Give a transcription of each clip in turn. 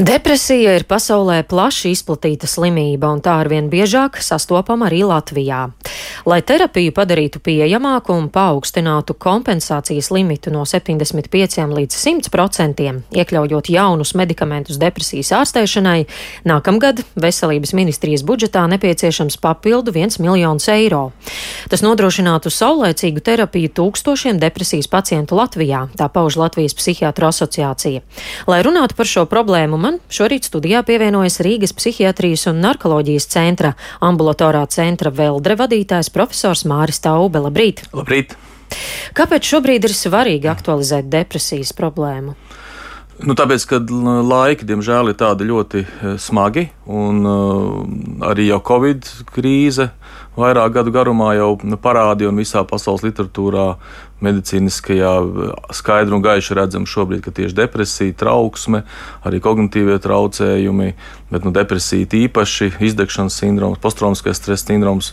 Depresija ir pasaulē plaši izplatīta slimība, un tā arvien biežāk sastopama arī Latvijā. Lai terapiju padarītu pieejamāku un paaugstinātu kompensācijas limitu no 75 līdz 100 procentiem, iekļaujot jaunus medikamentus depresijas ārstēšanai, nākamgad Veselības ministrijas budžetā nepieciešams papildu 1 miljonus eiro. Tas nodrošinātu saulēcīgu terapiju tūkstošiem depresijas pacientu Latvijā, tā pauž Latvijas psihiatru asociācija. Lai runātu par šo problēmu, man šorīt studijā pievienojas Rīgas psihiatrijas un narkoloģijas centra ambulatorā centra Veldre vadītājs profesors Māris Taube. Labrīt! Labrīt! Kāpēc šobrīd ir svarīgi aktualizēt depresijas problēmu? Nu, tāpēc, ka laiki, diemžēl, ir tādi ļoti eh, smagi, un uh, arī jau Covid krīze vairāk gadu garumā jau parādīja, un visā pasaules literatūrā, medicīniskajā skaidri un gaiši redzam šobrīd, ka tieši depresija, trauksme, arī kognitīvie traucējumi, bet nu, depresija īpaši, izdegšanas sindroms, posttraumatiskais stresa sindroms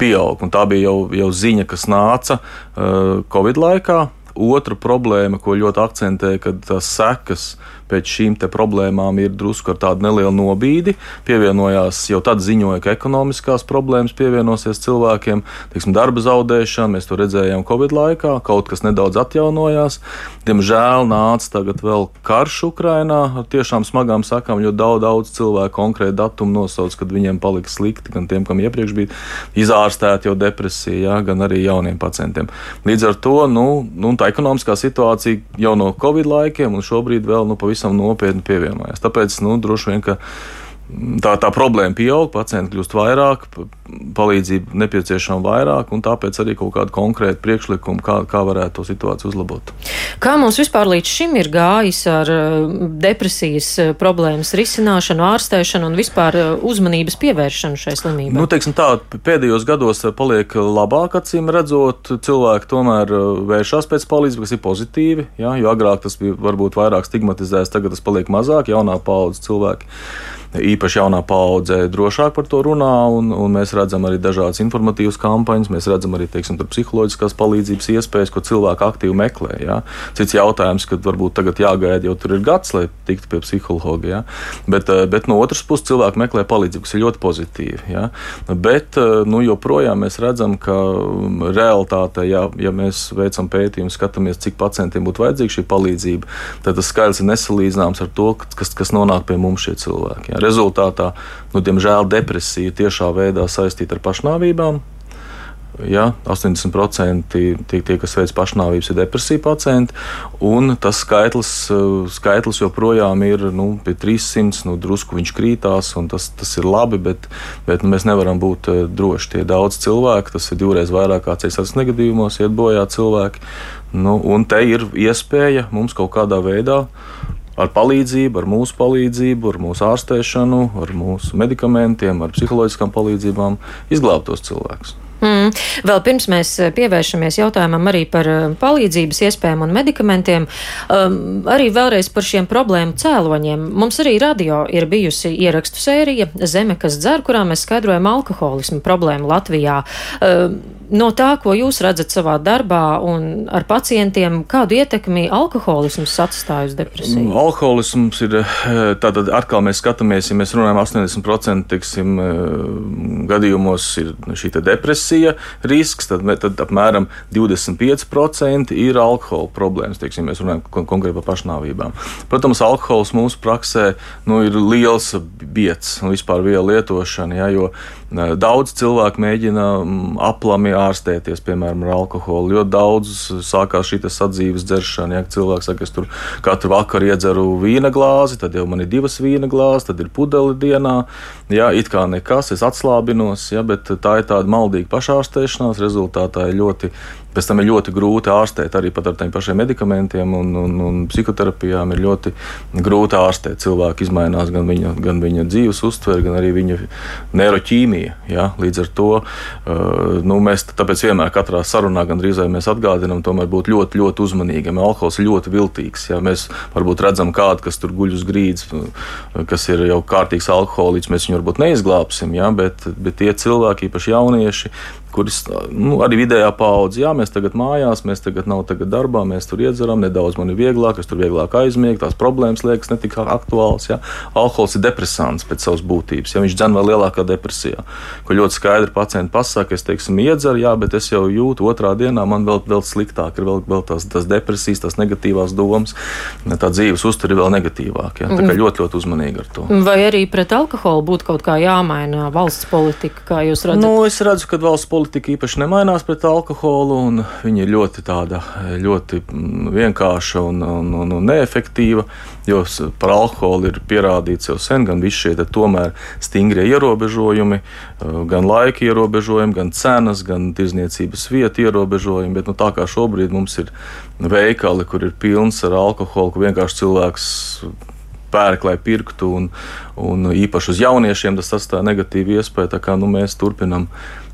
pieaug. Un tā bija jau, jau ziņa, kas nāca uh, Covid laikā. Otra problēma, ko ļoti akcentē, kad tās sekas pēc šīm problēmām ir drusku ar tādu nelielu nobīdi. Pievienojās jau tad ziņoja, ka ekonomiskās problēmas pievienosies cilvēkiem, teiksim, darba zaudēšana. Mēs to redzējām Covid laikā, kaut kas nedaudz atjaunojās. Diemžēl nāca tagad vēl karš Ukrainā ar tiešām smagām sakām, jo daudz, daudz cilvēku konkrēti datumu nosauc, kad viņiem palika slikti, gan tiem, kam iepriekš bija izārstēta jau depresija, ja, gan arī jauniem pacientiem. Līdz ar to nu, nu, tā ekonomiskā situācija jau no Covid laikiem un šobrīd vēl nu, pavisam pavisam nopietni pievienojās. Tāpēc nu, droši vien, ka tā, tā problēma pieaug, pacienti kļūst vairāk, palīdzība nepieciešama vairāk, un tāpēc arī kaut kāda konkrēta priekšlikuma, kā, kā varētu to situāciju uzlabot. Kā mums vispār līdz šim ir gājis ar uh, depresijas uh, problēmas risināšanu, ārstēšanu un vispār uh, uzmanības pievēršanu šai slimībai? Nu, teiksim tā, pēdējos gados paliek labāk, acīm redzot, cilvēki tomēr vēršas pēc palīdzības, kas ir pozitīvi, ja, jo agrāk tas bija varbūt vairāk stigmatizēts, tagad tas paliek mazāk, jaunā paudze cilvēki īpaši jaunā paudze drošāk par to runā, un, un mēs redzam arī dažādas informatīvas kampaņas, mēs redzam arī teiksim, psiholoģiskās palīdzības iespējas, ko cilvēki aktīvi meklē. Ja? Cits jautājums, kad varbūt tagad jāgaida, jo tur ir gads, lai tiktu pie psihologa. Ja? Bet, eh, bet no otras puses cilvēki meklē palīdzību, kas ir ļoti pozitīvi. Ja? Bet eh, nu, joprojām mēs redzam, ka mm, realitāte, ja, ja mēs veicam pētījumu, skatāmies, cik pacientiem būtu vajadzīga šī palīdzība, tad tas skaits ir nesalīdzināms ar to, kas, kas nonāk pie mums šie cilvēki. Ja? Rezultātā, nu, diemžēl, depresija tiešā veidā saistīta ar pašnāvībām. Ja, 80% tie, tie, kas veic pašnāvības, ir depresija pacienti, tas skaitlis, skaitlis joprojām ir nu, pie 300. Nu, drusku viņš krītās, un tas, tas ir labi, bet, bet nu, mēs nevaram būt eh, droši. Tie daudz cilvēku, tas ir divreiz vairāk kā ceļš negadījumos, iet bojā cilvēki. Nu, un te ir iespēja mums kaut kādā veidā ar palīdzību, ar mūsu palīdzību, ar mūsu ārstēšanu, ar mūsu medikamentiem, ar psiholoģiskām palīdzībām izglābt tos cilvēkus. Mm. Vēl pirms mēs pievēršamies jautājumam arī par eh, palīdzības iespējām un medikamentiem, um, arī vēlreiz par šiem problēmu cēloņiem. Mums arī radio ir bijusi ierakstu sērija Zeme, kas dzer, kurā mēs skaidrojam alkoholismu problēmu Latvijā. Um, no tā, ko jūs redzat savā darbā un ar pacientiem, kādu ietekmi alkoholisms atstāj uz depresiju? Mm, alkoholisms ir, eh, tātad atkal mēs skatāmies, ja mēs runājam 80% tiksim, eh, gadījumos ir šī depresija risks, tad, tad apmēram 25% ir alkohola problēmas, teiksim, mēs runājam konkrēti par pašnāvībām. Protams, alkohols mūsu praksē nu, ir liels biets un vispār viela lietošana, ja, jo Daudz cilvēku mēģina aplami ārstēties, piemēram, ar alkoholu. Ļoti daudz sākās šī sadzīves dzeršana. Ja cilvēks saka, es tur katru vakaru iedzeru vīna glāzi, tad jau man ir divas vīna glāzes, tad ir pudeli dienā. Jā, it kā nekas, es atslābinos, ja, bet tā ir tāda maldīga pašārstēšanās. Rezultātā ir ļoti Pēc tam ir ļoti grūti ārstēt arī ar tiem pašiem medikamentiem un, un, un psihoterapijām. Ir ļoti grūti ārstēt. Cilvēki izmainās gan viņa, gan viņa dzīves uztvere, gan arī viņa neiroķīmija. Ja? Līdz ar to uh, nu, mēs vienmēr katrā sarunā gandrīz mēs atgādinām, tomēr būt ļoti, ļoti uzmanīgiem. Alkohols ir ļoti viltīgs. Ja? Mēs varbūt redzam kādu, kas tur guļ uz grīdas, kas ir jau kārtīgs alkoholiķis, mēs viņu varbūt neizglābsim, ja? bet, bet tie cilvēki, īpaši jaunieši, kuras nu, arī vidējā paudze, jā, mēs tagad mājās, mēs tagad nav tagad darbā, mēs tur iedzeram, nedaudz man ir vieglāk, es tur vieglāk aizmiegu, tās problēmas liekas netik aktuāls. Jā. Alkohols ir depresants pēc savas būtības, ja viņš dzen vēl lielākā depresijā, ko ļoti skaidri pacienti pasaka, es teiksim, iedzeru, jā, bet es jau jūtu otrā dienā, man vēl, vēl sliktāk ir vēl, vēl tās, tās depresijas, tās negatīvās domas, tā dzīves uztur ir vēl negatīvāk. Jā. Tā kā mm. ļoti, ļoti uzmanīgi ar to. Vai arī pret alkoholu būtu kaut kā jāmaina valsts politika, kā jūs redzat? Nu, es redzu, ka valsts politika īpaši nemainās pret alkoholu, un viņa ir ļoti tāda, ļoti mm, vienkārša un, un, un, un neefektīva, jo par alkoholu ir pierādīts jau sen, gan visi šie tomēr stingrie ierobežojumi, eh, gan laika ierobežojumi, gan cenas, gan tirzniecības vietu ierobežojumi, bet nu, tā kā šobrīd mums ir veikali, kur ir pilns ar alkoholu, ka vienkārši cilvēks pērk, lai pirktu, un, un īpaši uz jauniešiem tas atstāja negatīvu iespēju. Tā kā nu, mēs turpinām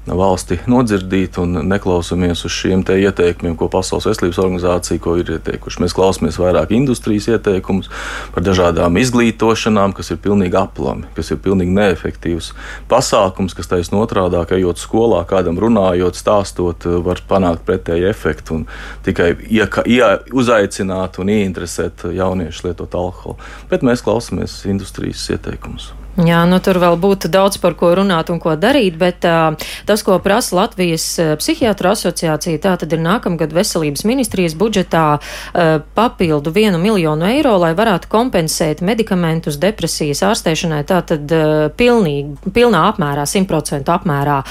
valsti nodzirdīt un neklausāmies uz šiem ieteikumiem, ko Pasaules veselības organizācija ir ieteikuši. Mēs klausāmies vairāk industrijas ieteikumus par dažādām izglītošanām, kas ir pilnīgi aplami, kas ir pilnīgi neefektīvs pasākums, kas taisnība otrādi, ejot skolā, kādam runājot, stāstot, var panākt pretēju efektu un tikai ieka, ie, uzaicināt un ieinteresēt jauniešus lietot alkoholu. Bet mēs klausāmies industrijas ieteikumus. Jā, nu tur vēl būtu daudz par ko runāt un ko darīt, bet uh, tas, ko prasa Latvijas psihiatru asociācija, tā tad ir nākamgad veselības ministrijas budžetā uh, papildu vienu miljonu eiro, lai varētu kompensēt medikamentus depresijas ārstēšanai, tā tad uh, pilnīgi, pilnā apmērā, 100% apmērā.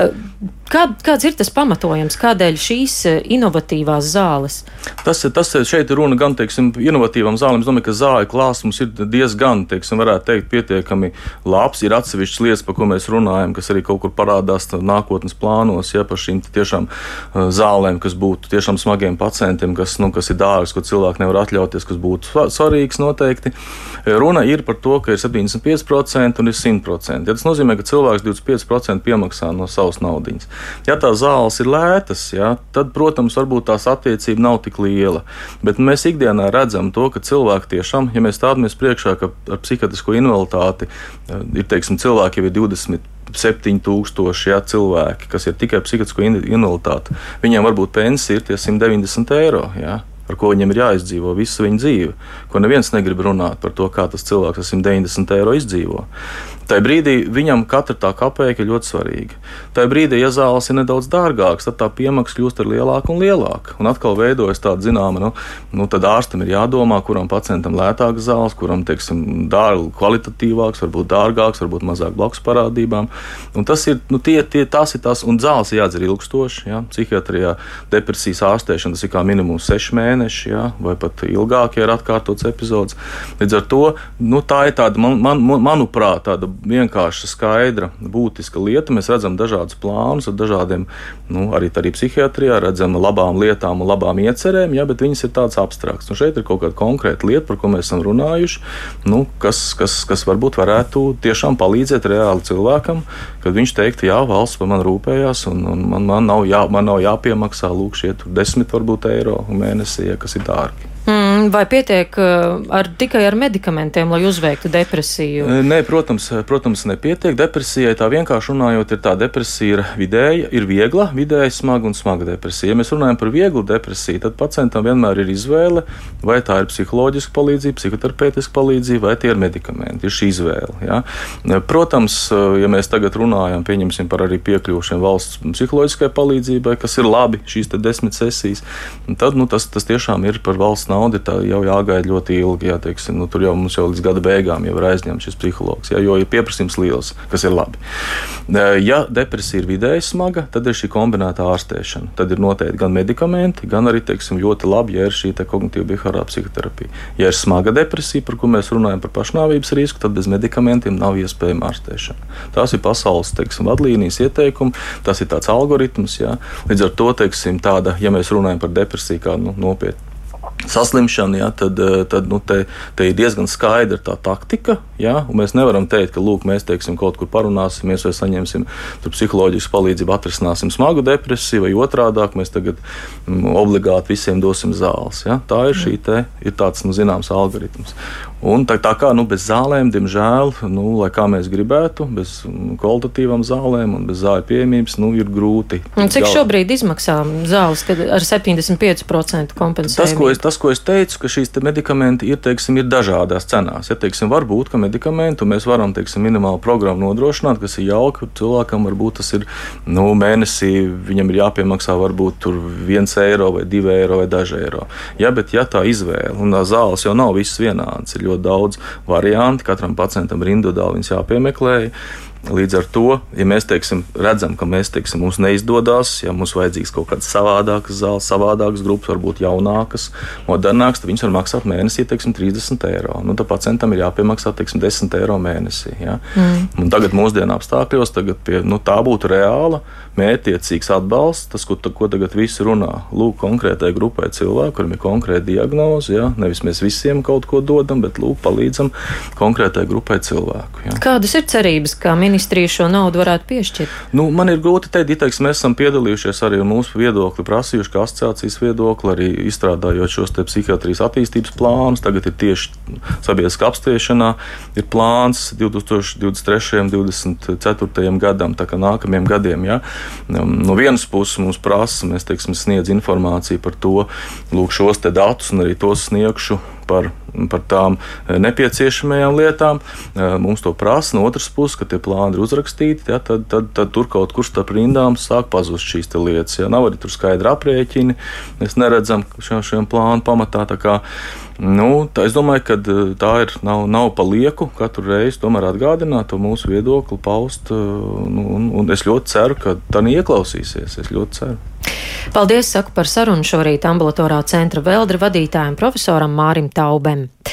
Uh, Kā, kāds ir tas pamatojums, kādēļ šīs eh, inovatīvās zāles? Tas, tas šeit ir runa gan par inovatīvām zālēm. Es domāju, ka zāļu klāsts mums ir diezgan, teiksim, varētu teikt, pietiekami labs. Ir atsevišķas lietas, par ko mēs runājam, kas arī kaut kur parādās nākotnes plānos, ja par šīm tiešām eh, zālēm, kas būtu tiešām smagiem pacientiem, kas, nu, kas ir dārgs, ko cilvēki nevar atļauties, kas būtu svarīgs noteikti. Runa ir par to, ka ir 75% un ir 100%. Ja tas nozīmē, ka cilvēks 25% piemaksā no savas naudas. Ja tās zāles ir lētas, ja, tad, protams, varbūt tās attiecība nav tik liela. Bet mēs ikdienā redzam to, ka cilvēki tiešām, ja mēs stāvamies priekšā, ka ar psihiatrisko invaliditāti eh, ir teiksim, cilvēki jau ir 20. 7000 ja, cilvēki, kas ir tikai psihiatrisko invaliditāti. Viņiem varbūt pensija ir tie 190 eiro. Ja ar ko viņiem ir jāizdzīvo visu viņu dzīvi, ko neviens negrib runāt par to, kā tas cilvēks ar 190 eiro izdzīvo. Tajā brīdī viņam katra tā kapēka ir ļoti svarīga. Tajā brīdī, ja zāles ir nedaudz dārgākas, tad tā piemaksa kļūst ar lielāku un lielāku. Un atkal veidojas tāda zināma, nu, nu tad ārstam ir jādomā, kuram pacientam lētākas zāles, kuram, teiksim, dārgi, kvalitatīvāks, varbūt dārgāks, varbūt mazāk blakus parādībām. Un tas ir, nu, tie, tie, tās ir tās, un zāles jādzer ilgstoši. Ja? Psihiatrijā depresijas ārstēšana tas ir kā minimums seši mēneši, ja? vai pat ilgāk, ja ir atkārtots epizods. Līdz ar to nu, tā ir tāda, man, man, manuprāt, tāda vienkārša, skaidra, būtiska lieta. Mēs redzam dažādus plānus ar dažādiem, nu, arī, arī psihiatrijā, redzam labām lietām un labām iecerēm, ja, bet viņas ir tādas abstraktas. Un šeit ir kaut kāda konkrēta lieta, par ko mēs esam runājuši, nu, kas, kas, kas varbūt varētu tiešām palīdzēt reāli cilvēkam, kad viņš teiktu, jā, valsts par mani rūpējās, un, un man, man, nav jā, man nav jāpiemaksā lūk šie desmit varbūt eiro mēnesī, ja, kas ir dārgi. Vai pietiek uh, ar, tikai ar medikamentiem, lai uzveiktu depresiju? Nē, protams, protams, nepietiek. Depresijai tā vienkārši runājot, ir tā depresija ir vidēja, ir viegla, vidēji smaga un smaga depresija. Ja mēs runājam par vieglu depresiju, tad pacientam vienmēr ir izvēle, vai tā ir psiholoģiska palīdzība, psihoterapeitiska palīdzība, vai tie ir medikamenti. Ir šī izvēle. Ja? Protams, ja mēs tagad runājam par arī piekļuvušiem valsts psiholoģiskai palīdzībai, kas ir labi šīs desmit sesijas, tad nu, tas, tas tiešām ir par valsts nauda ir jau jāgaida ļoti ilgi. Jā, teiksim, nu, tur jau mums jau līdz gada beigām ir aizņemts šis psihologs, jā, jo ir pieprasījums liels, kas ir labi. Ja depresija ir vidēji smaga, tad ir šī kombinēta ārstēšana. Tad ir noteikti gan medikamenti, gan arī teiksim, ļoti labi, ja ir šī kognitīva behaviorāla psihoterapija. Ja ir smaga depresija, par ko mēs runājam par pašnāvības risku, tad bez medikamentiem nav iespējama ārstēšana. Tās ir pasaules teiksim, vadlīnijas ieteikumi, tas ir tāds algoritms. Jā. Līdz ar to, teiksim, tāda, ja mēs runājam par depresiju kā nu, nopietnu saslimšanu, ja, tad, eh, tad nu, te, te ir diezgan skaidra tā taktika. Ja, mēs nevaram teikt, ka lūk, mēs teiksim, kaut kur parunāsimies vai saņemsim psiholoģisku palīdzību, atrisināsim smagu depresiju, vai otrādi mēs tagad mm, obligāti visiem dosim zāles. Ja. Tā ir, te, ir tāds nu, zināms algoritms. Un tā, tā kā nu, bez zālēm, diemžēl, nu, lai kā mēs gribētu, bez kvalitatīvām zālēm un bez zāļu pieejamības, nu, ir grūti. Un cik galā. šobrīd izmaksā zāles ar 75% kompensāciju? Tas, ko es, tas, ko es teicu, ka šīs te medikamenti ir, teiksim, ir dažādās cenās. Ja, teiksim, varbūt, ka medikamentu mēs varam, teiksim, minimālu programmu nodrošināt, kas ir jauka cilvēkam, varbūt tas ir, nu, mēnesī viņam ir jāpiemaksā varbūt tur viens eiro vai divi eiro vai daži eiro. Ja, bet ja tā izvēle, un zāles jau nav visas vienādas, ir ļoti daudz variantu, katram pacientam ir individuāli jāpiemeklē. Līdz ar to, ja mēs teiksim, redzam, ka mēs, teiksim, mums neizdodas, ja mums vajadzīgs kaut kāds savādāks zāles, savādākas grupas, varbūt jaunākas, modernākas, tad viņas var maksāt mēnesī teiksim, 30 eiro. Nu, tad pacientam ir jāpiemaksā teiksim, 10 eiro mēnesī. Ja? Mm. Un tagad mūsdienu apstākļos tagad pie, nu, tā būtu reāla, mērķiecīgs atbalsts, tas, ko, ko tagad visi runā. Lūk, konkrētai grupai cilvēku, kuriem ir konkrēta diagnoze, ja? nevis mēs visiem kaut ko dodam, bet lūk, palīdzam konkrētai grupai cilvēku. Ja? Kādas ir cerības? Ministrija šo naudu varētu piešķirt? Nu, man ir grūti teikt, ja teiks, mēs esam piedalījušies arī mūsu viedokli, prasījuši, kā asociācijas viedokli, arī izstrādājot šos psihiatrijas attīstības plānus. Tagad ir tieši sabiedriskā apspriešanā ir plāns 2023. un 2024. gadam, tā kā nākamajiem gadiem. Ja? Um, no vienas puses mums prasa, mēs teiksim, sniedz informāciju par to, lūk, šos datus un arī tos sniegšu par, par tām eh, nepieciešamajām lietām. Eh, mums to prasa no otras puses, ka tie plāni ir uzrakstīti, ja, tad, tad, tad tur kaut kur starp rindām sāk pazust šīs lietas. Ja. Nav arī tur skaidri aprēķini, mēs neredzam šo, šiem plānu pamatā. Nu, tā, es domāju, ka eh, tā ir, nav, nav pa lieku katru reizi atgādināt to mūsu viedokli, paust. Un, un es ļoti ceru, ka tā ieklausīsies. Es ļoti ceru. Paldies, saku par sarunu šorīt ambulatorā centra veldra vadītājiem profesoram Mārim Taubem.